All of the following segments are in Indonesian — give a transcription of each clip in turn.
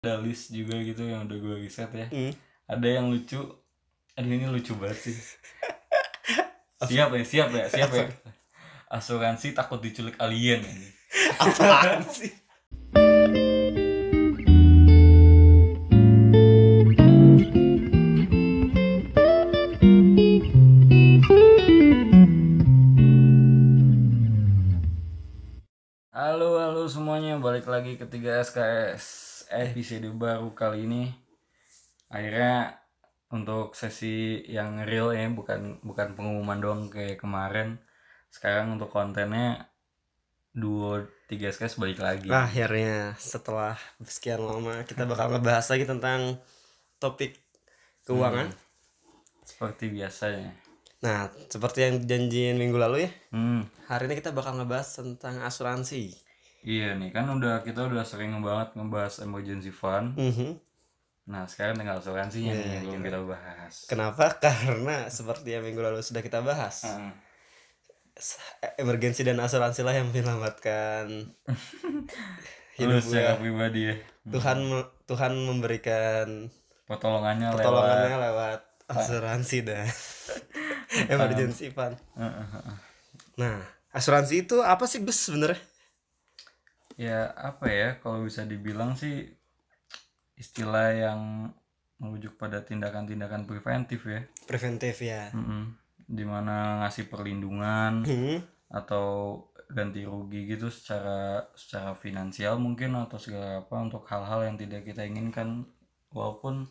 ada list juga gitu yang udah gue riset ya. Hmm. ada yang lucu. Aduh ini lucu banget sih. Siap ya siap ya siap ya. Asuransi takut diculik alien apaan sih? Halo halo semuanya. Balik lagi ke 3 SKS episode baru kali ini. Akhirnya untuk sesi yang real ya bukan bukan pengumuman doang kayak kemarin. Sekarang untuk kontennya duo 3 SKS balik lagi. Akhirnya setelah sekian lama kita bakal ngebahas lagi tentang topik keuangan. Seperti biasanya nah seperti yang dijanjiin minggu lalu ya hmm. hari ini kita bakal ngebahas tentang asuransi Iya nih kan udah kita udah sering banget ngebahas emergency fund. Mhm. Nah sekarang tinggal asuransinya nih Iya, yang belum kita bahas. kenapa karena seperti yang minggu lalu sudah kita bahas Heeh. emergensi dan asuransi lah yang menyelamatkan hidup secara pribadi ya. Tuhan Tuhan memberikan Pertolongannya, pertolongannya lewat. lewat asuransi dan emergency fund. Heeh, heeh. Nah, asuransi itu apa sih Gus sebenarnya? Ya apa ya kalau bisa dibilang sih istilah yang merujuk pada tindakan-tindakan preventif ya. Preventif ya. Mm-mm. Di mana ngasih perlindungan Hmm. atau ganti rugi gitu secara secara finansial mungkin atau segala apa untuk hal-hal yang tidak kita inginkan walaupun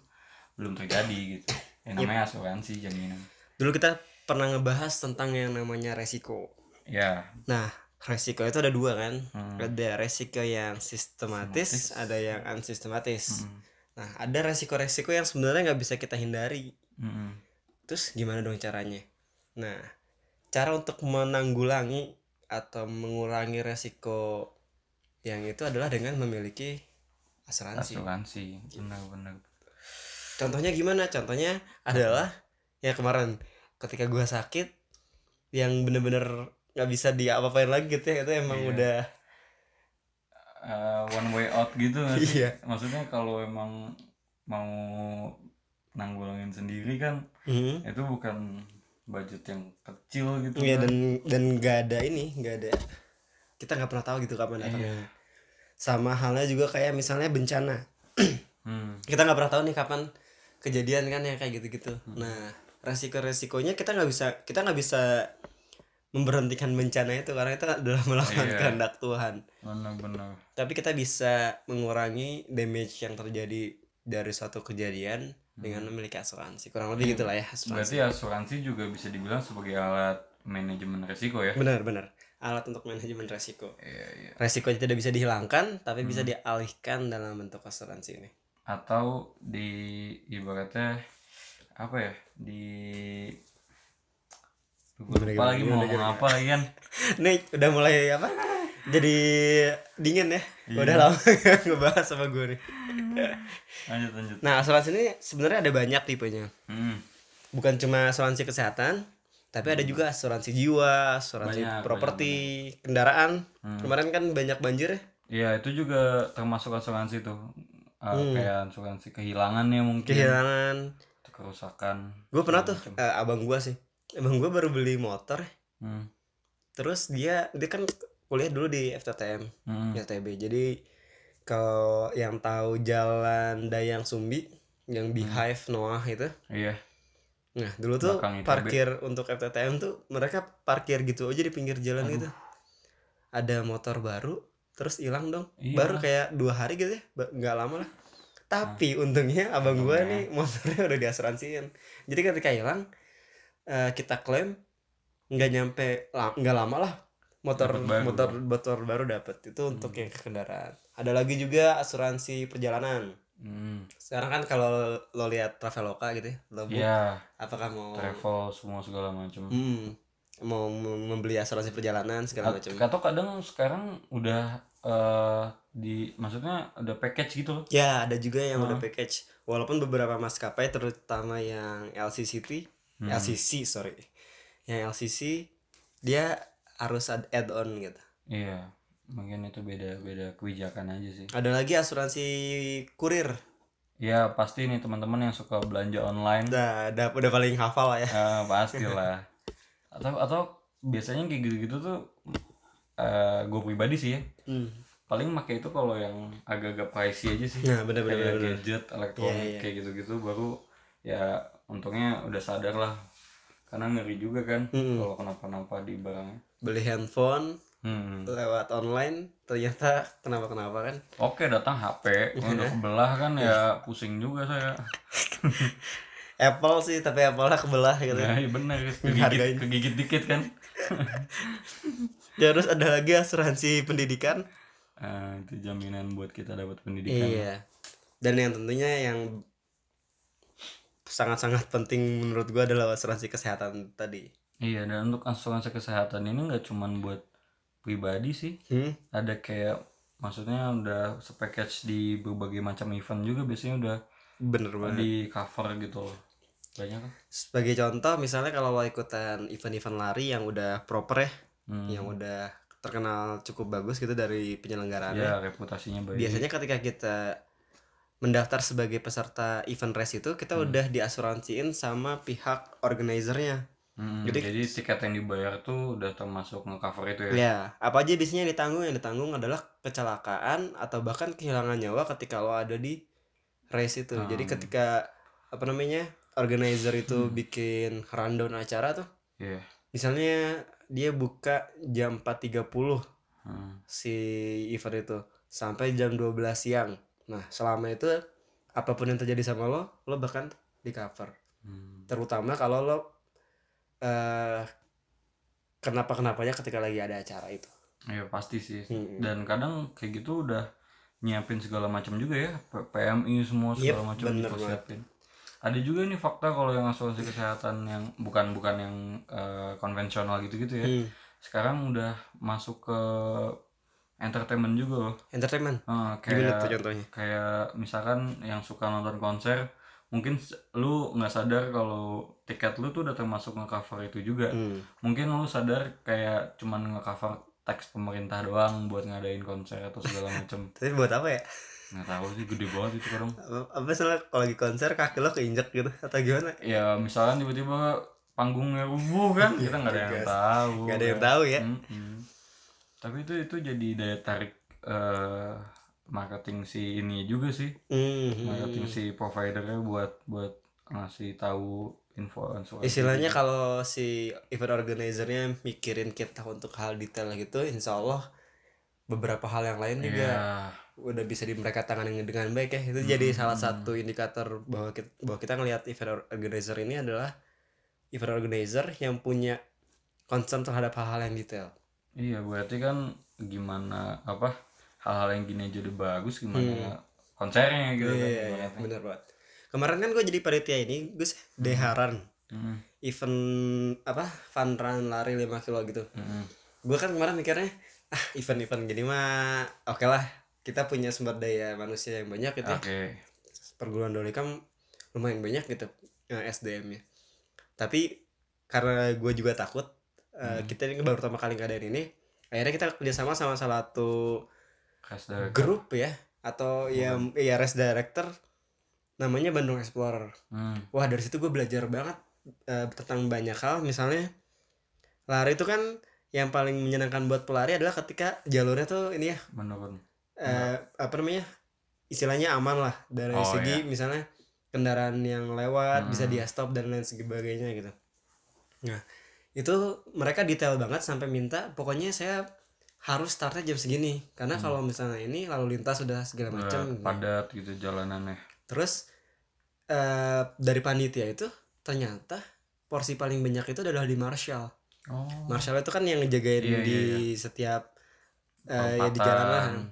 belum terjadi gitu yang namanya asuransi jaminan Dulu kita pernah ngebahas tentang yang namanya resiko. ya Nah, resiko itu ada dua kan? hmm, Ada resiko yang sistematis, Sistematis. ada yang unsistematis. mm, Nah, ada resiko-resiko yang sebenarnya nggak bisa kita hindari. mm, Terus gimana dong caranya? Nah, cara untuk menanggulangi atau mengurangi resiko yang itu adalah dengan memiliki asuransi. asuransi benar-benar Contohnya gimana? Contohnya adalah ya kemarin ketika gua sakit yang bener-bener nggak bisa diapa-apain lagi gitu ya itu emang Iya. udah Eh, one way out gitu sih? Iya. maksudnya kalau emang mau nanggulangin sendiri kan Mhm. itu bukan budget yang kecil gitu Iya kan. dan dan nggak ada ini nggak ada kita nggak pernah tahu gitu kapan datangnya. Iya. Sama halnya juga kayak misalnya bencana. Hmm, kita nggak pernah tahu nih kapan kejadian kan yang kayak gitu-gitu Hmm. nah resiko-resikonya kita nggak bisa kita nggak bisa memberhentikan bencana itu karena itu adalah melakukan Iya. kehendak Tuhan benar-benar tapi kita bisa mengurangi damage yang terjadi dari suatu kejadian dengan memiliki asuransi kurang lebih Iya. gitulah ya asuransi Berarti asuransi juga bisa dibilang sebagai alat manajemen resiko ya? benar benar alat untuk manajemen resiko Iya, iya. resiko tidak bisa dihilangkan tapi bisa Hmm. dialihkan dalam bentuk asuransi ini Atau di ibaratnya apa ya? Di Gue lagi mau ngomong apa lagi kan? Nih udah mulai apa? Jadi dingin ya. Iya. Udah lama ngebahas sama gue nih. Lanjut lanjut. Nah asuransi ini sebenarnya ada banyak tipenya. Hmm, Bukan cuma asuransi kesehatan, tapi ada juga asuransi jiwa, asuransi Banyak, properti, kendaraan. hmm. Kemarin kan banyak banjir ya. Iya itu juga termasuk asuransi tuh. Uh, Hmm. Kayak asuransi kehilangan ya mungkin. Kehilangan. Atau Kerusakan. Gue pernah tuh eh, abang gue sih. Abang gue baru beli motor. Hmm. Terus dia dia kan kuliah dulu di FTTM, Hmm. FTB. Jadi kalau yang tahu jalan Dayang Sumbi yang Beehive Noah itu Iya. Nah, dulu tuh Belakang ITB. parkir untuk FTTM tuh mereka parkir gitu aja di pinggir jalan Aduh. gitu. Ada motor baru, terus hilang dong. Iya. Baru kayak dua hari gitu ya, nggak lama lah. Tapi untungnya abang gua Untungnya. nih motornya udah diasuransiin. Jadi ketika hilang eh, kita klaim nggak nyampe nggak lama lah motor Dapet baru motor motor baru dapet itu untuk Hmm. yang ke kendaraan. Ada lagi juga asuransi perjalanan. Hmm. Sekarang kan kalau lo lihat Traveloka gitu ya, lo Iya. apakah mau Travel semua segala macam. Hmm, mau mem- membeli asuransi perjalanan segala macam. Atau kadang sekarang udah eh, di maksudnya ada package gitu loh. Ya, ada juga yang udah Hah? package. Walaupun beberapa maskapai terutama yang LCCT, Hmm. LCC sorry, yang LCC dia harus ad- add-on gitu. Iya. mungkin itu beda beda kebijakan aja sih ada lagi asuransi kurir ya pasti nih teman-teman yang suka belanja online udah udah, udah paling hafal lah ya eh, pastilah atau atau biasanya kayak gitu-gitu tuh eh gue pribadi sih ya hmm. paling pakai itu kalau yang agak-agak pricey aja sih nah bener bener, kayak bener. gadget elektronik Iya, iya. kayak gitu-gitu baru ya untungnya udah sadar lah karena ngeri juga kan Mm-mm. kalau kenapa-napa di barangnya beli handphone Hmm. lewat online ternyata kenapa kenapa kan Oke datang HP udah kebelah kan ya pusing juga saya. Apple sih tapi Apple lah kebelah gitu Ya iya bener Hargain. kegigit, kegigit dikit kan. terus ada lagi asuransi pendidikan Ah, itu jaminan buat kita dapat pendidikan. iya dan yang tentunya yang sangat-sangat penting menurut gua adalah asuransi kesehatan tadi Iya dan untuk asuransi kesehatan ini nggak cuman buat pribadi sih, hmm? ada kayak maksudnya udah sepackage di berbagai macam event juga biasanya udah bener banget di cover gitu loh. Banyak kan? sebagai contoh misalnya kalau lo ikutan event-event lari yang udah proper ya Hmm. yang udah terkenal cukup bagus gitu dari penyelenggaraannya ya reputasinya baik. biasanya ketika kita mendaftar sebagai peserta event race itu kita Hmm. udah diasuransiin sama pihak organizernya Hmm, jadi- jadi, tiket yang dibayar tuh udah termasuk nge-cover itu ya. ya apa aja biasanya yang ditanggung yang ditanggung adalah kecelakaan atau bahkan kehilangan nyawa ketika lo ada di race itu jadi Hmm. ketika apa namanya organizer itu Hmm. bikin rundown acara tuh Iya. misalnya dia buka jam 4.30 Hmm. si event itu sampai jam 12 siang. Nah, selama itu apa pun yang terjadi sama lo, lo bahkan di cover. Hmm. Terutama kalau lo eh kenapa kenapanya ketika lagi ada acara itu. Ya pasti sih. Hmm. Dan kadang kayak gitu udah nyiapin segala macam juga ya, PMI semua segala Yep, macam bener dipersiapin. Ada juga nih fakta kalau yang asuransi kesehatan yang bukan bukan yang eh, konvensional gitu-gitu ya. Hmm. Sekarang udah masuk ke entertainment juga loh. Entertainment. Gimana kayak tuh contohnya? kayak misalkan yang suka nonton konser mungkin lu nggak sadar kalau tiket lu tuh udah termasuk nge-cover itu juga Hmm. mungkin lu sadar kayak cuman nge-cover teks pemerintah doang buat ngadain konser atau segala macem Tapi buat apa ya? nggak tahu sih gede banget itu kadang Apa, salah kalau lagi konser kaki lo keinjek gitu atau gimana? ya misalkan tiba-tiba panggungnya rubuh kan kita nggak ada yang tahu Gak ada yang kan. tahu ya. Mm-mm. Tapi itu itu jadi daya tarik eh, marketing si ini juga sih Hmm. marketing si providernya buat buat ngasih tahu info asuransi Istilahnya gitu. kalau si event organizernya mikirin kita untuk hal detail gitu, insya Allah beberapa hal yang lain juga Iya. udah bisa di mereka tangani dengan baik ya itu jadi salah satu indikator bahwa kita bahwa kita ngelihat event or- organizer ini adalah event organizer yang punya concern terhadap hal-hal yang detail iya berarti kan gimana apa hal-hal yang gini aja udah bagus gimana konsernya gitu kan. Hmm. iya iya ibaratnya. bener banget. Kemarin kan gue jadi panitia ini Gus Deharan Mm, event apa fun run lari 5 kilo gitu. Mm, gue kan kemarin mikirnya ah event-event gini mah oke lah kita punya sumber daya manusia yang banyak gitu ya. oke. Perguruan dolikam lumayan banyak gitu SDM-nya tapi karena gue juga takut eh, Hmm. kita ini baru pertama kali ngadain ini. Akhirnya kita kerjasama sama salah satu grup ya atau ya ya race director namanya Bandung Explorer. Mm, wah dari situ gue belajar banget eh, tentang banyak hal. Misalnya lari itu kan yang paling menyenangkan buat pelari adalah ketika jalurnya tuh ini ya menurun. eh, apa namanya istilahnya aman lah. Dari Oh, segi misalnya kendaraan yang lewat bisa Hmm. dia stop dan lain sebagainya gitu. Nah itu mereka detail banget sampai minta pokoknya saya harus startnya jam segini. Karena Hmm. kalau misalnya ini lalu lintas sudah segala macam padat gitu jalanannya. Terus eh dari panitia itu ternyata porsi paling banyak itu adalah di Marshall. Oh. Marshall itu kan yang ngejagain Iya, iya, di setiap eh, ya di jalanan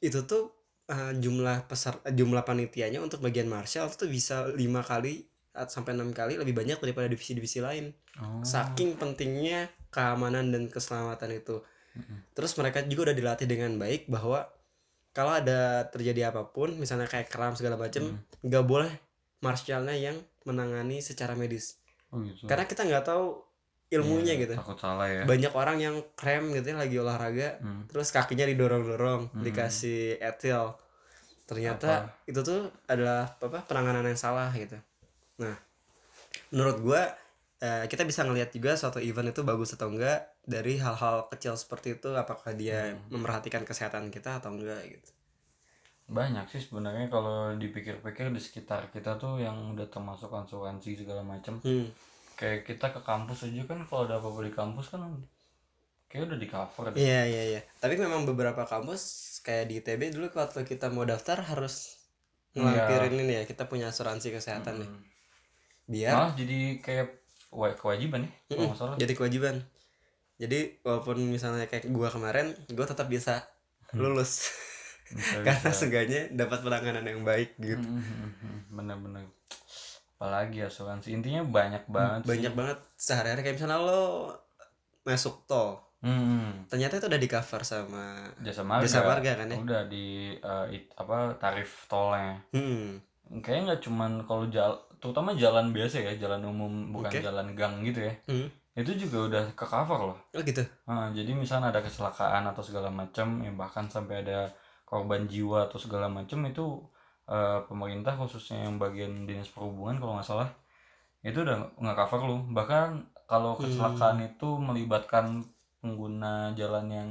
itu tuh eh, jumlah peser jumlah panitianya untuk bagian Marshall itu bisa lima kali sampai enam kali lebih banyak daripada divisi-divisi lain. Oh. saking pentingnya keamanan dan keselamatan itu. Terus mereka juga udah dilatih dengan baik bahwa kalau ada terjadi apa pun misalnya kayak kram segala macem Hmm. nggak boleh Marshallnya yang menangani secara medis. Oh gitu. Karena kita nggak tahu ilmunya Iya, gitu. takut salah ya. Banyak orang yang krem gitu ya lagi olahraga Hmm. terus kakinya didorong-dorong Hmm. dikasih etil. Ternyata itu tuh adalah apa penanganan yang salah gitu nah menurut gua eh, kita bisa ngelihat juga suatu event itu bagus atau enggak dari hal-hal kecil seperti itu apakah dia Hmm. memperhatikan kesehatan kita atau enggak gitu banyak sih sebenarnya kalau dipikir-pikir di sekitar kita tuh yang udah termasuk asuransi segala macam hmm. kayak kita ke kampus aja kan kalau ada apa-apa di kampus kan kayak udah di cover iya iya iya tapi memang beberapa kampus kayak di ITB dulu waktu kita mau daftar harus ngelampirin ini ya kita punya asuransi kesehatan nih Hmm. Biar malah jadi kayak wa- kewajiban ya nggak salah. jadi kewajiban. Jadi walaupun misalnya kayak gua kemarin gua tetap bisa lulus. Bisa- karena bisa. seenggaknya dapat penanganan yang baik gitu. Hmm, hmm, hmm, hmm. bener-bener apalagi asuransi. Intinya banyak banget banyak sih. banget. Sehari-hari kayak misalnya lo masuk tol Hmm, ternyata itu udah di cover sama jasa marga. jasa marga kan ya? Udah di eh, it- apa tarif tolnya. Hmm. kayaknya nggak cuman kalau jalan terutama jalan biasa ya jalan umum bukan Oke. jalan gang gitu ya Hmm. itu juga udah ke cover loh oh gitu Nah, jadi misalnya ada kecelakaan atau segala macam yang bahkan sampai ada korban jiwa atau segala macam itu eh, pemerintah khususnya yang bagian dinas perhubungan kalau nggak salah itu udah nggak cover lu bahkan kalau Hmm. kecelakaan itu melibatkan pengguna jalan yang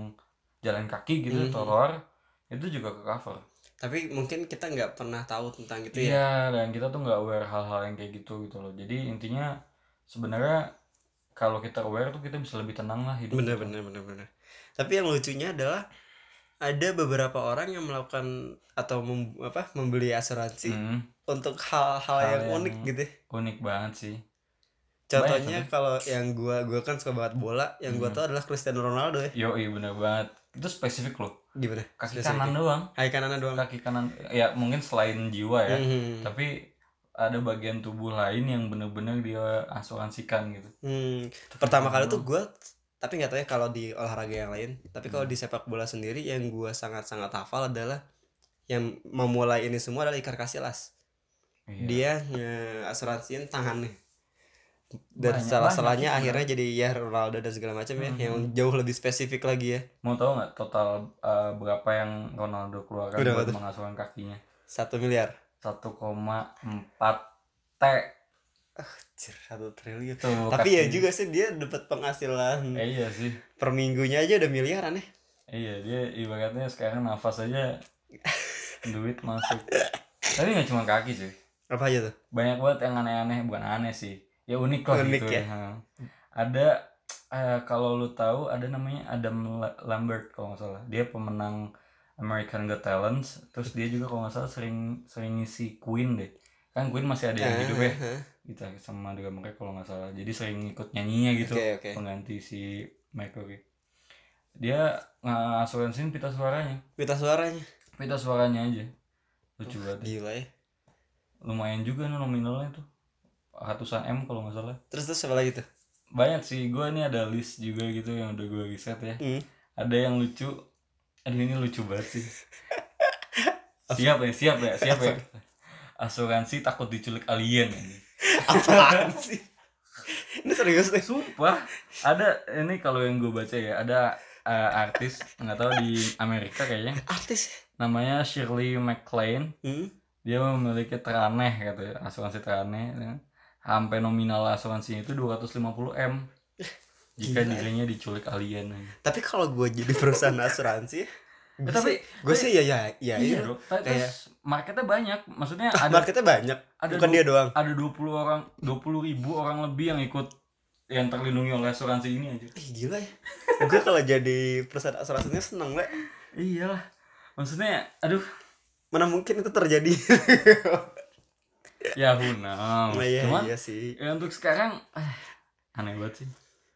jalan kaki gitu Hmm. trotoar itu juga ke cover tapi mungkin kita nggak pernah tahu tentang itu ya. Iya dan kita tuh nggak aware hal-hal yang kayak gitu gitu loh. Jadi intinya sebenarnya kalau kita aware tuh kita bisa lebih tenang lah hidup bener bener bener bener. Tapi yang lucunya adalah ada beberapa orang yang melakukan atau mem- apa membeli asuransi Hmm, untuk hal-hal Hal yang, yang- unik gitu unik banget sih. Contohnya kalau yang gua gua kan suka banget bola yang gua Hmm. tahu adalah Cristiano Ronaldo ya. Yo, iya bener banget. Itu spesifik loh. Gimana Kaki Spesifik. kanan doang. Hai kanannya doang Kaki kanan ya mungkin selain jiwa ya, Hmm. tapi ada bagian tubuh lain yang bener-bener dia asuransikan gitu. Hmm. pertama kali tuh gua tapi nggak tahu ya kalau di olahraga yang lain tapi kalau Hmm. di sepak bola sendiri yang gua sangat sangat hafal adalah yang memulai ini semua adalah Iker Casillas Iya. dia asuransiin tangannya dan Banyak salah banget salahnya sih akhirnya jadi ya Ronaldo dan segala macam ya Mhm. yang jauh lebih spesifik lagi ya Mau tahu nggak total uh, berapa yang Ronaldo keluarkan Udah, buat mengasuhkan kakinya? satu miliar 1,4 T. Anjir, satu triliun Tuh, tapi ya kaki. juga sih dia dapat penghasilan Eh, iya sih. per minggunya aja udah miliaran ya Iya, dia ibaratnya sekarang nafas aja duit masuk. Tapi nggak cuma kaki sih. apa aja tuh banyak banget yang aneh-aneh bukan aneh sih ya unik lah Unik gitu ya? Ha. ada eh, kalau lu tahu ada namanya Adam La- Lambert kalau nggak salah. Dia pemenang American Got Talent terus dia juga kalau nggak salah sering sering ngisi Queen deh. Kan Queen masih ada yang hidup ya? Ah, ah. gitu sama dengan mereka kalau nggak salah. Jadi sering ikut nyanyinya gitu oke oke. pengganti si Mercury dia ngasuransin pita suaranya. Pita suaranya. Pita suaranya aja. Lucu banget. gila ya. Lumayan juga nih nominalnya tuh ratusan m kalau nggak salah. Terus terus apa lagi tuh? Banyak sih gue ini ada list juga gitu yang udah gue riset ya. Hmm. ada yang lucu. Aduh ini lucu banget sih. Siap ya siap ya siap ya. Asuransi takut diculik alien ini. Apaan sih? Ini serius deh. Sumpah. Ada ini kalau yang gue baca ya ada eh, artis nggak tahu di Amerika kayaknya. Artis? Namanya Shirley MacLaine. Hmm? dia memiliki teraneh gitu ya asuransi teraneh. ya. Sampai nominal asuransinya itu 250 m. Jika Gila. ya. dirinya diculik alien. Tapi kalau gue jadi perusahaan asuransi Ya, tapi gue sih ya ya ya iya iya. Kayak- terus marketnya banyak. Maksudnya ada marketnya banyak ada bukan du- dia doang. ada 20 orang 20 ribu orang lebih yang ikut yang terlindungi oleh asuransi ini aja Ih, gila ya. Gue kalau jadi perusahaan asuransinya seneng le iyalah. Maksudnya aduh. Mana mungkin itu terjadi ya who knows? Nah, iya, cuman iya sih. ya untuk sekarang eh, aneh banget sih.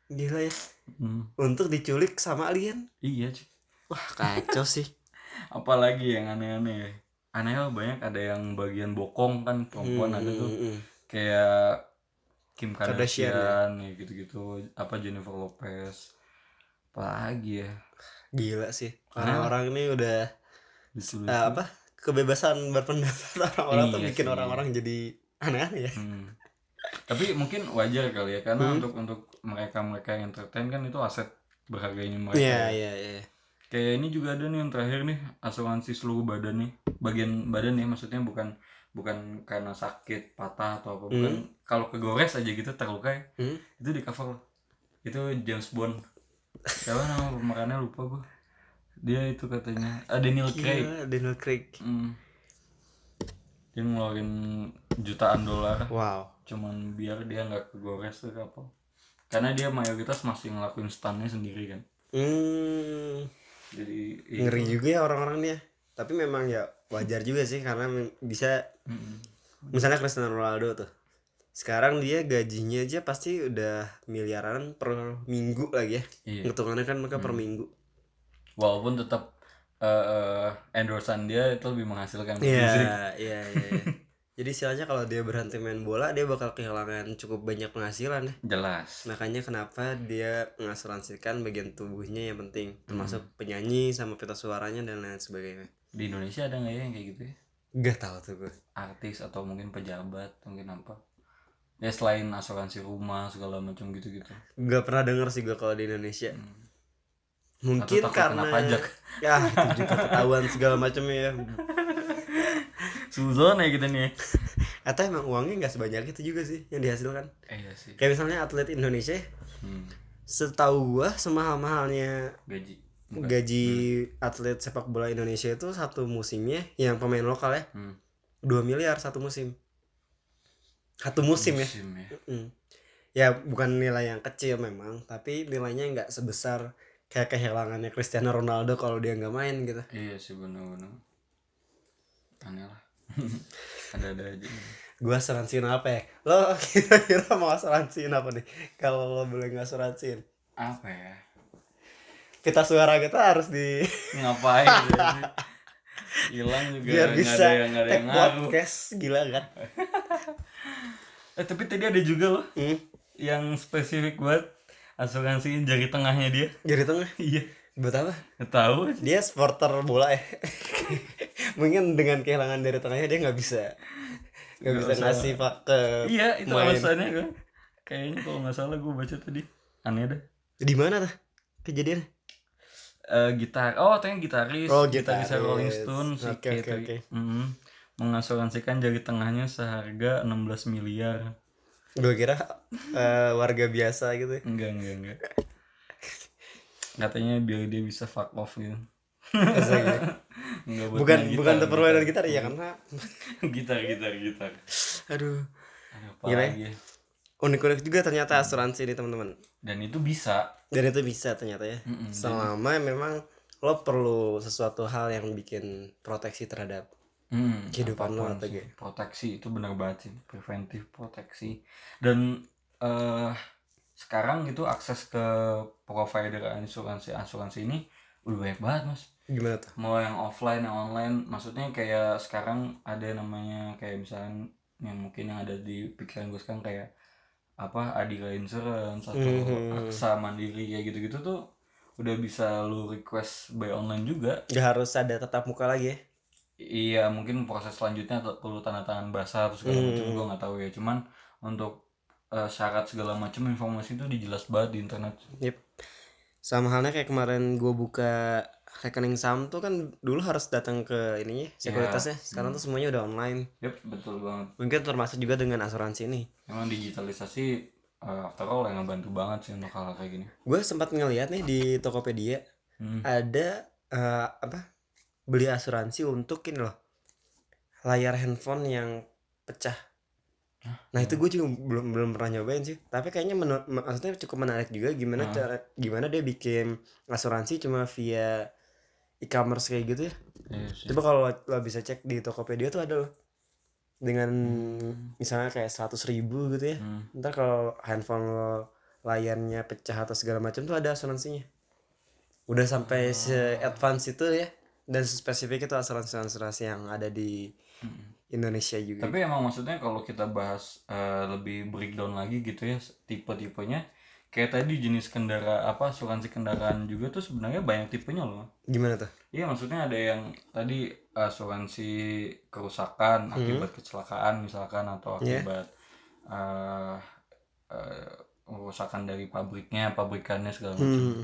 Gila ya. Hmm, untuk diculik sama alien? Iya cuy wah kacau sih. Apalagi yang aneh-aneh aneh lah banyak ada yang bagian bokong kan perempuan ada tuh. Hmm, hmm. kayak Kim Kardashian Kardashian ya gitu-gitu. Apa Jennifer Lopez. Apalagi ya. Gila sih. Aneh orang-orang ini udah eh, apa kebebasan berpendapat orang-orang tuh Iya bikin sih. orang-orang jadi aneh-aneh ya. Hmm. tapi mungkin wajar kali ya karena untuk untuk mereka mereka yang entertain kan itu aset berharga ini mereka Iya iya iya. kayak ini juga ada nih yang terakhir nih asuransi seluruh badan nih bagian badan nih maksudnya bukan bukan karena sakit patah atau apa bukan. Kalau kegores aja gitu terluka ya, Hmm? itu di cover. Itu James Bond. Siapa nama pemerannya lupa gua dia itu katanya ah, Daniel Craig Gila, Daniel Craig. Hmm. dia ngeluarin jutaan dolar Wow. cuman biar dia nggak kegores tuh apa karena dia mayoritas masih ngelakuin stunnya sendiri kan Hmm, jadi iya. ngeri juga ya orang-orang dia. Tapi memang ya wajar juga sih karena bisa Mm-mm. misalnya Cristiano Ronaldo tuh. Sekarang dia gajinya aja pasti udah miliaran per minggu lagi ya. iya Hitungannya kan mereka per minggu. Walaupun tetap eh eh, endorsean dia itu lebih menghasilkan Musik. iya, iya. iya. Jadi istilahnya kalau dia berhenti main bola, dia bakal kehilangan cukup banyak penghasilan ya. jelas Makanya kenapa dia mengasuransikan bagian tubuhnya yang penting, termasuk penyanyi sama pita suaranya dan lain sebagainya. di Indonesia ada nggak ya yang kayak gitu ya Gak tahu tuh gue. artis atau mungkin pejabat mungkin apa ya selain asuransi rumah segala macam gitu gitu Gak pernah denger sih gue kalau di Indonesia. Mungkin takut karena kena pajak. ya itu juga ketahuan segala macamnya ya. suzon ya kita nih Atau emang uangnya nggak sebanyak itu juga sih yang dihasilkan. eh iya sih Kayak misalnya atlet Indonesia, hmm. setahu gua semahal-mahalnya gaji gaji atlet sepak bola Indonesia itu satu musimnya yang pemain lokal ya Hmm. 2 miliar satu musim satu musim, ya Musim ya Mm. ya bukan nilai yang kecil memang tapi nilainya nggak sebesar kayak kehilangannya Cristiano Ronaldo kalau dia nggak main gitu. Iya sih benar-benar aneh lah. Ada-ada aja. Gua asuransiin apa ya? Lo kira-kira mau asuransiin apa nih? Kalau lo boleh ngasuransiin apa ya? Kita suara kita harus di ngapain hilang juga biar nggak bisa ada yang nggak ada yang podcast gila kan? Eh tapi tadi ada juga loh hmm. yang spesifik buat asuransi jari tengahnya dia. Jadi tengah? Iya. Buat apa? Tahu. Dia supporter bola ya. Mungkin dengan kehilangan dari tengahnya dia nggak bisa. Nggak bisa usah. ngasih pak ke iya itu main. alasannya kan kayaknya kalau nggak salah gue baca tadi. Aneh dah. Di mana tuh kejadian Eh, gitar. Oh ternyata gitaris. Oh, gitaris. Rolling Stone si Oke, Keith oke, oke. Mm, mengasuransikan jari tengahnya seharga 16 miliar gue kira eh, warga biasa gitu ya. enggak enggak enggak katanya biar dia bisa fuck off gitu gitu? Enggak bukan main bukan gitar, untuk permainan gitar ya karena gitar gitar gitar aduh Gila ya. lagi ya? unik-unik juga ternyata asuransi ini teman-teman dan itu bisa dan itu bisa ternyata ya Mm-mm. selama memang lo perlu sesuatu hal yang bikin proteksi terhadap Hmm, Kehidupan lo atau kayak- proteksi itu benar banget sih. Preventif proteksi. Dan eh sekarang gitu akses ke provider asuransi asuransi ini udah banyak banget mas. Gimana tuh? Mau yang offline yang online maksudnya kayak sekarang ada namanya kayak misalnya yang mungkin yang ada di pikiran gue sekarang kayak apa Adira Insurance atau Mhm. Aksa Mandiri kayak gitu-gitu tuh udah bisa lu request by online juga. Nggak harus ada tatap muka lagi ya Iya mungkin proses selanjutnya perlu tanda tangan basah atau segala macam Hmm. gue nggak tahu ya cuman untuk eh, syarat segala macam informasi itu dijelas banget di internet Yep. Sama halnya kayak kemarin gue buka rekening saham tuh kan dulu harus datang ke ininya sekuritasnya. Sekarang tuh semuanya udah online. Yep betul banget Mungkin termasuk juga dengan asuransi ini. memang digitalisasi eh, after all yang ngebantu banget sih untuk hal kayak gini Gue sempat ngeliat nih di Tokopedia Hmm. ada eh, apa beli asuransi untuk ini loh layar handphone yang pecah. Nah itu gue juga belum belum pernah nyobain sih. Tapi kayaknya menu- maksudnya cukup menarik juga gimana Hmm. cara gimana dia bikin asuransi cuma via e-commerce kayak gitu ya. Iya sih. Coba kalau lo, lo bisa cek di Tokopedia tuh ada loh dengan misalnya kayak 100 ribu gitu ya. Hmm. Ntar kalau handphone lo layarnya pecah atau segala macam tuh ada asuransinya. Udah sampai se-advance itu ya dan spesifik itu asuransi-asuransi yang ada di Hmm. Indonesia juga. Tapi emang maksudnya kalau kita bahas eh, lebih breakdown lagi gitu ya tipe-tipenya kayak tadi jenis kendara apa asuransi kendaraan juga tuh sebenarnya banyak tipenya loh. Gimana tuh? Iya maksudnya ada yang tadi asuransi kerusakan akibat kecelakaan misalkan atau Iya. akibat uh, uh, kerusakan dari pabriknya pabrikannya segala macam Hmm.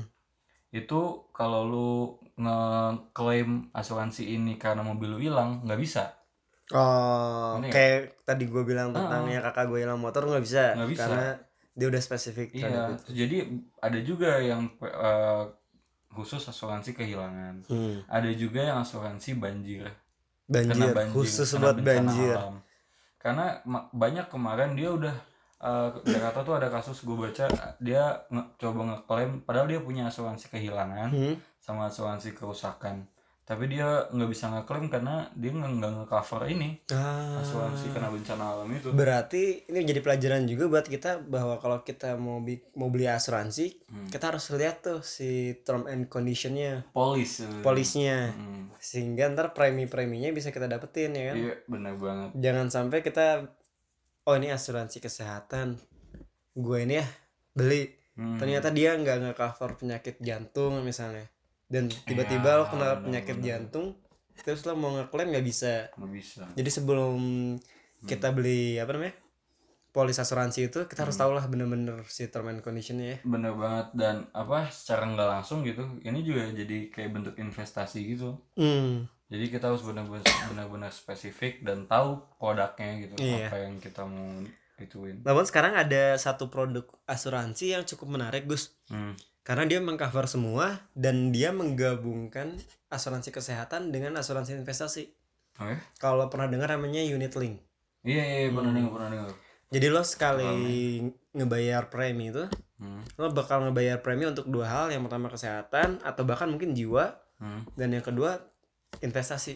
itu kalau lu ngeklaim asuransi ini karena mobil lu hilang nggak bisa Oh, Ini kayak tadi gue bilang tentang yang kakak gue hilang motor nggak bisa, Nggak bisa. karena dia udah spesifik iya itu. jadi ada juga yang uh, khusus asuransi kehilangan Hmm. ada juga yang asuransi banjir Banjir, khusus kena buat bencana banjir. alam. karena ma- banyak kemarin dia udah uh, Jakarta tuh ada kasus gue baca dia nge- coba ngeklaim padahal dia punya asuransi kehilangan Hmm. sama asuransi kerusakan tapi dia nggak bisa ngeklaim karena dia nggak ngecover ini Ah. asuransi kena bencana alam itu Berarti ini jadi pelajaran juga buat kita bahwa kalau kita mau bi- mau beli asuransi, Hmm. kita harus lihat tuh si term and conditionnya, polis eh. polisnya, Hmm. sehingga ntar premi-preminya bisa kita dapetin ya kan. iya benar banget Jangan sampai kita, oh ini asuransi kesehatan, gue ini ya beli, Hmm. ternyata dia nggak nge-cover penyakit jantung misalnya, dan tiba-tiba Iya, lo kena penyakit benar. jantung, terus lo mau ngeklaim nggak bisa. nggak bisa Jadi sebelum kita beli apa namanya polis asuransi itu kita harus tahu lah bener-bener si term and conditionnya ya. bener banget dan apa secara nggak langsung gitu ini juga jadi kayak bentuk investasi gitu Hmm. Jadi kita harus benar-benar spesifik dan tahu produknya gitu Iya. apa yang kita mau ituin Namun sekarang ada satu produk asuransi yang cukup menarik Gus hmm. karena dia mengcover semua dan dia menggabungkan asuransi kesehatan dengan asuransi investasi. oke Kalau pernah dengar namanya unit link. iya iya pernah Hmm. dengar pernah dengar Jadi lo sekali ngebayar premi itu hmm. lo bakal ngebayar premi untuk dua hal. Yang pertama kesehatan atau bahkan mungkin jiwa Hmm. dan yang kedua investasi.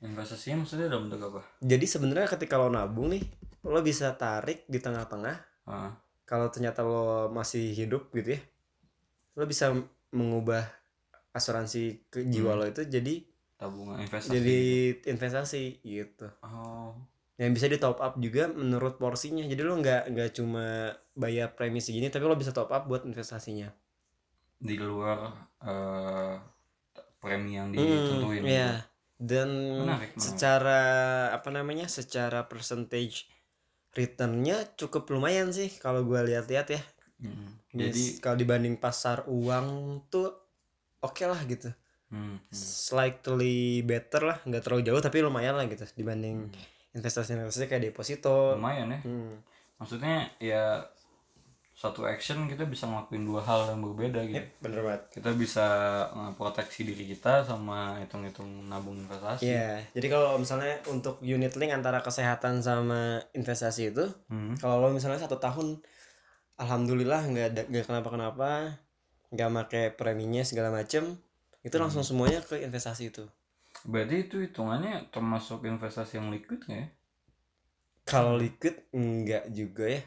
investasinya maksudnya dalam bentuk apa Jadi sebenarnya ketika lo nabung nih, lo bisa tarik di tengah-tengah. ah. Kalau ternyata lo masih hidup gitu ya, lo bisa mengubah asuransi ke jiwa Hmm. lo itu jadi tabungan investasi jadi gitu. investasi gitu. oh Yang bisa di top up juga menurut porsinya. Jadi lo nggak nggak cuma bayar premi segini, tapi lo bisa top up buat investasinya. di luar eh, premi yang Hmm, ditentuin gitu. Iya. Dan Menarik, menarik. secara apa namanya? Secara percentage returnnya cukup lumayan sih kalau gue lihat-lihat ya. Hmm. Jadi kalau dibanding pasar uang tuh oke lah gitu. hmm, hmm. Slightly better lah, nggak terlalu jauh tapi lumayan lah gitu dibanding investasi-investasi kayak deposito. lumayan ya Hmm. maksudnya ya satu action kita bisa ngelakuin dua hal yang berbeda gitu Yep, bener banget. kita bisa proteksi diri kita sama hitung-hitung nabung investasi Iya, jadi kalau misalnya untuk unit link antara kesehatan sama investasi itu, Hmm. kalau lo misalnya satu tahun, alhamdulillah nggak nggak kenapa-kenapa, nggak pakai preminya segala macem, itu Hmm. langsung semuanya ke investasi itu. berarti itu hitungannya termasuk investasi yang liquid nggak ya Kalau liquid enggak juga ya.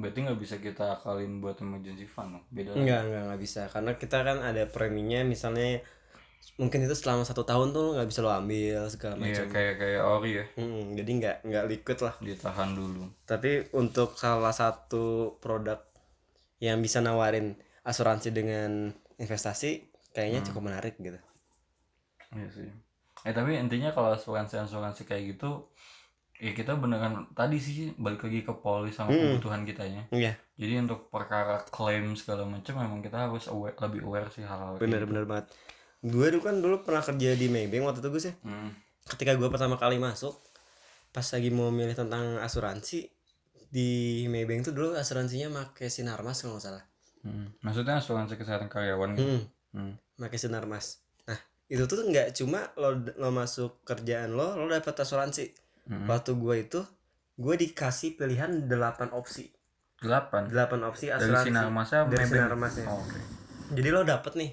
Berarti nggak bisa kita akalin buat emergency fund dong beda lagi. Enggak, enggak, enggak bisa. Karena kita kan ada preminya misalnya mungkin itu selama satu tahun tuh nggak bisa lo ambil segala iya macam. kayak kayak ori ya Hmm, jadi nggak nggak liquid lah. ditahan dulu Tapi untuk salah satu produk yang bisa nawarin asuransi dengan investasi kayaknya Hmm. cukup menarik gitu. iya sih eh tapi intinya kalau asuransi asuransi kayak gitu ya kita beneran tadi sih balik lagi ke polis sama Hmm. kebutuhan kitanya Iya, jadi untuk perkara klaim segala macam memang kita harus aware, lebih aware sih hal-hal bener gitu. bener banget. Gue dulu kan dulu pernah kerja di Maybank waktu itu gue sih. Hmm. Ketika gue pertama kali masuk, pas lagi mau milih tentang asuransi di Maybank tuh dulu asuransinya pakai Sinarmas kalau nggak salah. Hmm. maksudnya asuransi kesehatan karyawan gitu Hmm. Hmm. pakai Sinarmas. Nah, itu tuh nggak cuma lo lo masuk kerjaan lo, lo dapat asuransi. Hmm. Waktu gue itu, gue dikasih pilihan 8 opsi. delapan 8 opsi dari asuransi. sinar masa Dari? Sinarmasnya. oh, oke Jadi lo dapet nih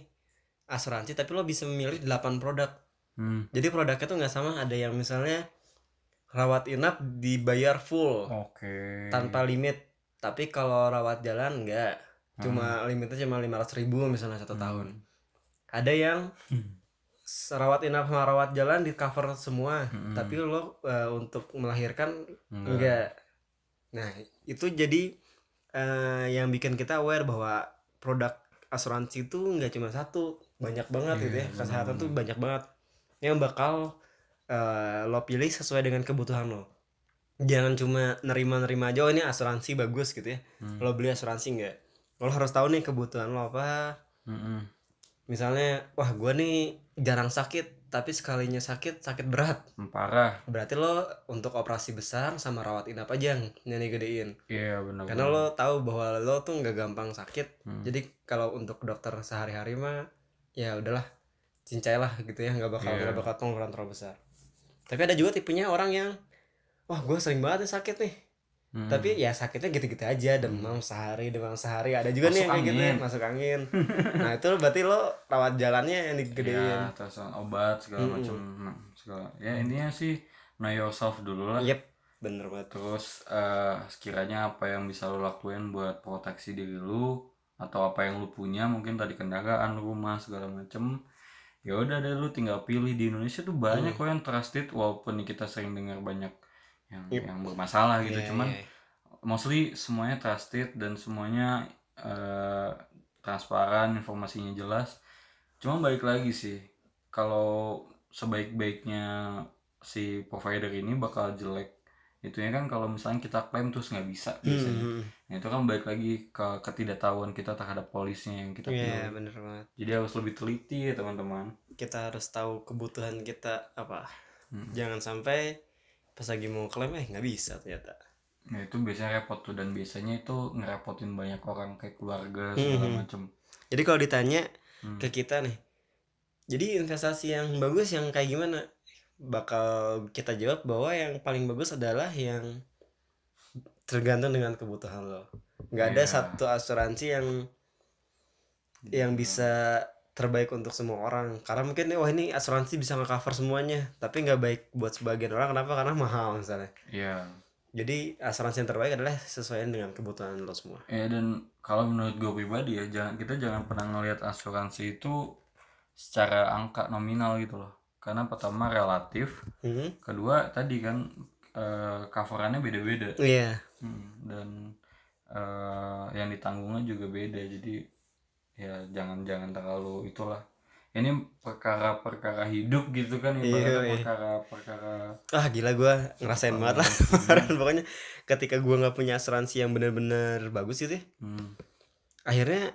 asuransi, tapi lo bisa memilih 8 produk. Hmm. Jadi produknya tuh nggak sama. Ada yang misalnya rawat inap dibayar full oke tanpa limit. Tapi kalau rawat jalan nggak. Cuma limitnya cuma 500 ribu misalnya satu Hmm. tahun. Ada yang Hmm. rawat inap sama rawat jalan di cover semua. Hmm. Tapi lo eh, untuk melahirkan Enggak. enggak. Nah, itu jadi eh, yang bikin kita aware bahwa produk asuransi itu nggak cuma satu, banyak banget Iya, gitu ya. Kesehatan benar-benar. tuh banyak banget yang bakal eh, lo pilih sesuai dengan kebutuhan lo. jangan cuma nerima-nerima aja oh ini asuransi bagus gitu ya Hmm. lo beli asuransi enggak lo harus tahu nih kebutuhan lo apa Mm-mm. Misalnya wah gua nih jarang sakit tapi sekalinya sakit sakit berat. Parah. Berarti lo untuk operasi besar sama rawat inap aja yang yang gedein. Iya benar karena lo tahu bahwa lo tuh nggak gampang sakit. Hmm. jadi kalau untuk dokter sehari-hari mah ya udahlah cincai lah gitu ya nggak bakal Iya. nggak bakal pengeluaran terlalu besar. Tapi ada juga tipenya orang yang wah gue sering banget nih sakit nih Hmm. tapi ya sakitnya gitu-gitu aja demam sehari demam sehari. Ada juga nih Masuk yang kayak gitu ya, masuk angin. Nah itu berarti lo rawat jalannya yang digedein. Ya terus obat segala Mm-mm. macam nah, segala. Ya intinya sih know yourself dulu lah. Yep bener banget. Terus eh, sekiranya apa yang bisa lo lakuin buat proteksi diri lu atau apa yang lu punya mungkin tadi kendaraan rumah segala macem ya udah deh lu tinggal pilih. Di Indonesia tuh banyak kok yang trusted walaupun nih kita sering dengar banyak yang Yep. yang bermasalah gitu. Iya, cuman iya. mostly semuanya trusted dan semuanya eh, transparan informasinya jelas. Cuma balik lagi sih kalau sebaik-baiknya si provider ini bakal jelek itu ya kan kalau misalnya kita klaim terus nggak bisa biasanya. Nah, itu kan balik lagi ke ketidaktahuan kita terhadap polisnya yang kita iya pilih. bener banget. Jadi harus lebih teliti ya teman-teman. Kita harus tahu kebutuhan kita apa. Hmm. jangan sampai pas lagi mau klaim eh nggak bisa ternyata Nah itu biasanya repot tuh dan biasanya itu ngerepotin banyak orang kayak keluarga segala Mhm. macem. jadi kalau ditanya Hmm. ke kita nih jadi investasi yang bagus yang kayak gimana bakal kita jawab bahwa yang paling bagus adalah yang tergantung dengan kebutuhan lo nggak ada Iya. satu asuransi yang yang bisa terbaik untuk semua orang. Karena mungkin wah ini asuransi bisa nge-cover semuanya. Tapi nggak baik buat sebagian orang. Kenapa? Karena mahal misalnya. Iya. jadi asuransi yang terbaik adalah sesuai dengan kebutuhan lo semua. Ya dan kalau menurut gue pribadi ya jangan kita jangan pernah ngelihat asuransi itu secara angka nominal gitu loh. Karena pertama relatif, Mhm. kedua tadi kan eh, coverannya beda-beda. iya. Hmm, dan eh, yang ditanggungnya juga beda. Jadi ya jangan jangan terlalu itulah. Ini perkara-perkara hidup gitu kan Iya, ibaratnya iya. perkara-perkara ah gila gue ngerasain banget lah. kemarin pokoknya ketika gue nggak punya asuransi yang benar-benar bagus gitu ya, hmm, akhirnya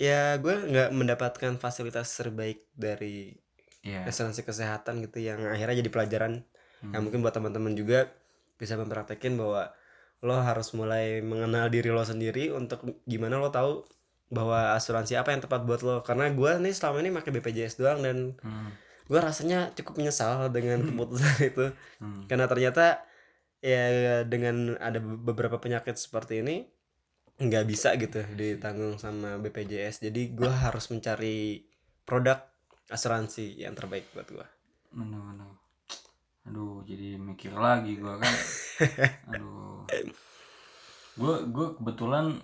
ya gue nggak mendapatkan fasilitas terbaik dari iya. asuransi kesehatan gitu yang akhirnya jadi pelajaran. Hmm. yang mungkin buat teman-teman juga bisa mempraktekin bahwa lo harus mulai mengenal diri lo sendiri untuk gimana lo tahu bahwa asuransi apa yang tepat buat lo. Karena gue nih selama ini pakai BPJS doang dan Hmm, gue rasanya cukup menyesal dengan keputusan itu. Hmm. karena ternyata ya dengan ada beberapa penyakit seperti ini nggak bisa gitu ditanggung sama BPJS jadi gue harus mencari produk asuransi yang terbaik buat gue Bener, bener. aduh jadi mikir lagi gua kan. Aduh. Gue gue kebetulan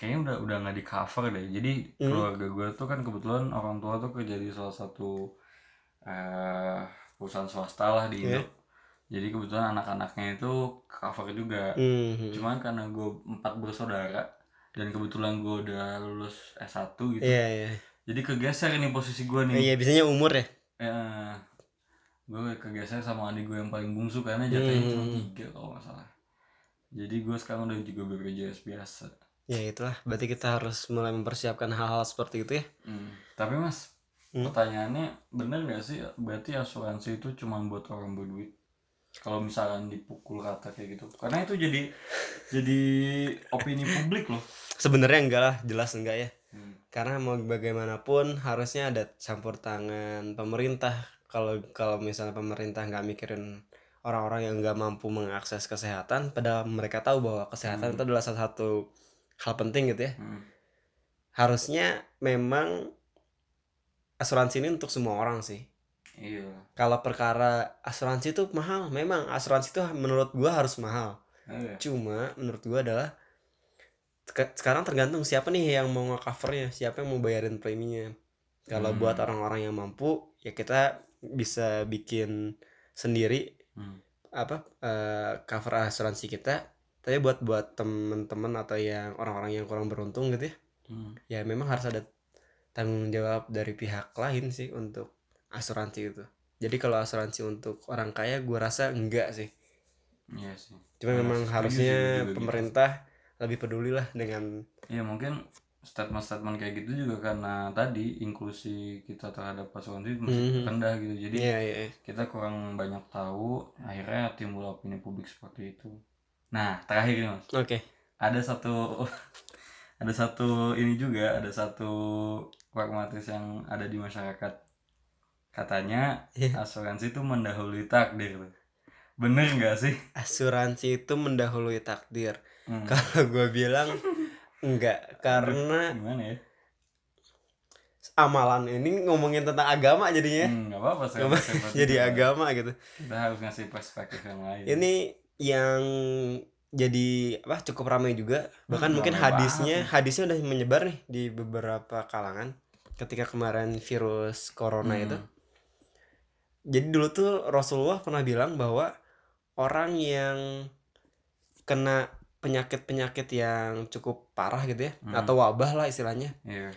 kayaknya udah udah nggak di cover deh. Jadi Hmm. keluarga gue tuh kan kebetulan orang tua tuh kerja di salah satu eh perusahaan swasta lah di Indo. Iya. jadi kebetulan anak-anaknya itu cover juga. Mhm. cuman karena gue empat bersaudara dan kebetulan gue udah lulus S1 gitu. Iya iya. Jadi kegeser ini posisi gue nih. Iya biasanya umur ya? Ya gue kegeser sama adik gue yang paling bungsu karena jatuhnya cuma Hmm. tiga kalau nggak salah. Jadi gue sekarang udah juga BPJS biasa ya itulah. Berarti kita harus mulai mempersiapkan hal-hal seperti itu ya? Hmm. tapi mas Hmm. pertanyaannya bener gak sih? Berarti asuransi itu cuma buat orang berduit? Kalau misalkan dipukul rata kayak gitu. Karena itu jadi jadi opini publik loh. Sebenarnya enggak lah. Jelas enggak ya. Hmm. karena mau bagaimanapun harusnya ada campur tangan pemerintah. Kalau kalau misalnya pemerintah nggak mikirin orang-orang yang nggak mampu mengakses kesehatan padahal mereka tahu bahwa kesehatan Hmm. itu adalah salah satu hal penting gitu ya Hmm. harusnya memang asuransi ini untuk semua orang sih iya kalau perkara asuransi itu mahal memang asuransi itu menurut gua harus mahal Iya. cuma menurut gua adalah sekarang tergantung siapa nih yang mau nge-covernya siapa yang mau bayarin preminya kalau Hmm. buat orang-orang yang mampu ya kita bisa bikin sendiri Hmm. apa eh, cover asuransi kita tapi buat buat temen-temen atau yang orang-orang yang kurang beruntung gitu ya Hmm. ya memang harus ada tanggung jawab dari pihak lain sih untuk asuransi itu jadi kalau asuransi untuk orang kaya gua rasa enggak sih iya sih cuma Nah, memang harusnya gitu. pemerintah lebih peduli lah dengan Iya mungkin statement-statement kayak gitu juga karena tadi inklusi kita terhadap asuransi masih Mhm. rendah gitu jadi iya iya iya. kita kurang banyak tahu akhirnya timbul opini publik seperti itu nah terakhir nih mas. Oke. Ada satu ada satu ini juga ada satu pragmatis yang ada di masyarakat. Katanya Iya. asuransi itu mendahului takdir. Bener nggak sih? Asuransi itu mendahului takdir. Hmm. kalau gue bilang enggak karena gimana ya? amalan ini ngomongin tentang agama jadinya. Hmm, apa-apa jadi agama gitu. Kita harus ngasih perspektif yang lain. Ini yang jadi apa cukup ramai juga bahkan Hmm, mungkin hadisnya banget. hadisnya udah menyebar nih di beberapa kalangan ketika kemarin virus corona Hmm. itu jadi dulu tuh Rasulullah pernah bilang bahwa orang yang kena penyakit-penyakit yang cukup parah gitu ya Hmm. atau wabah lah istilahnya Iya.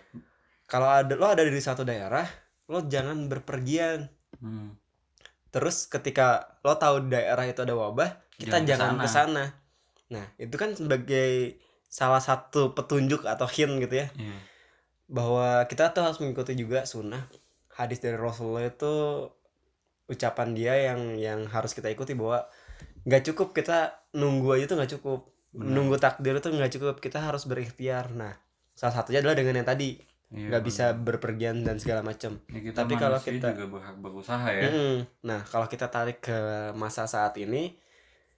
kalau ada lo ada di satu daerah lo jangan berpergian Hmm. terus ketika lo tahu daerah itu ada wabah kita Jangan jangan ke sana. nah itu kan sebagai salah satu petunjuk atau hint gitu ya. Iya. bahwa kita tuh harus mengikuti juga sunnah hadis dari Rasulullah itu ucapan dia yang yang harus kita ikuti bahwa nggak cukup kita nunggu aja tuh nggak cukup. Benar. nunggu takdir itu nggak cukup. Kita harus berikhtiar. Nah salah satunya adalah dengan yang tadi. Iya, nggak bisa benar. berpergian dan segala macam Ya, Tapi kalau kita- juga berhak berusaha ya. Mm-mm. Nah, kalau kita tarik ke masa saat ini,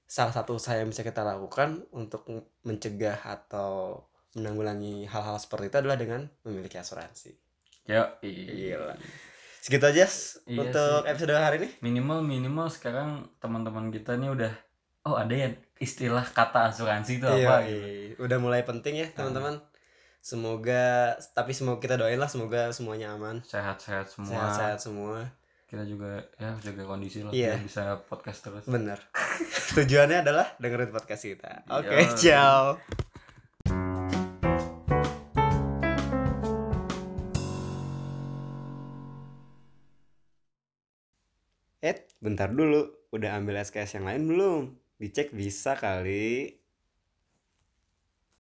salah satu usaha yang bisa kita lakukan untuk mencegah atau menanggulangi hal-hal seperti itu adalah dengan memiliki asuransi. ya Gila. Segitu aja Iya untuk sih. episode hari ini. minimal minimal sekarang teman-teman kita nih udah oh ada ya istilah kata asuransi itu apa Iya, gitu iya. udah mulai penting ya, teman-teman. Semoga tapi semoga kita doain lah semoga semuanya aman, sehat-sehat semua sehat-sehat semua. Kita juga ya jaga kondisi lah biar bisa podcast terus Bener. Tujuannya adalah dengerin podcast kita. Oke, Iya. ciao. Eh, bentar dulu. Udah ambil SKS yang lain belum? Dicek bisa kali.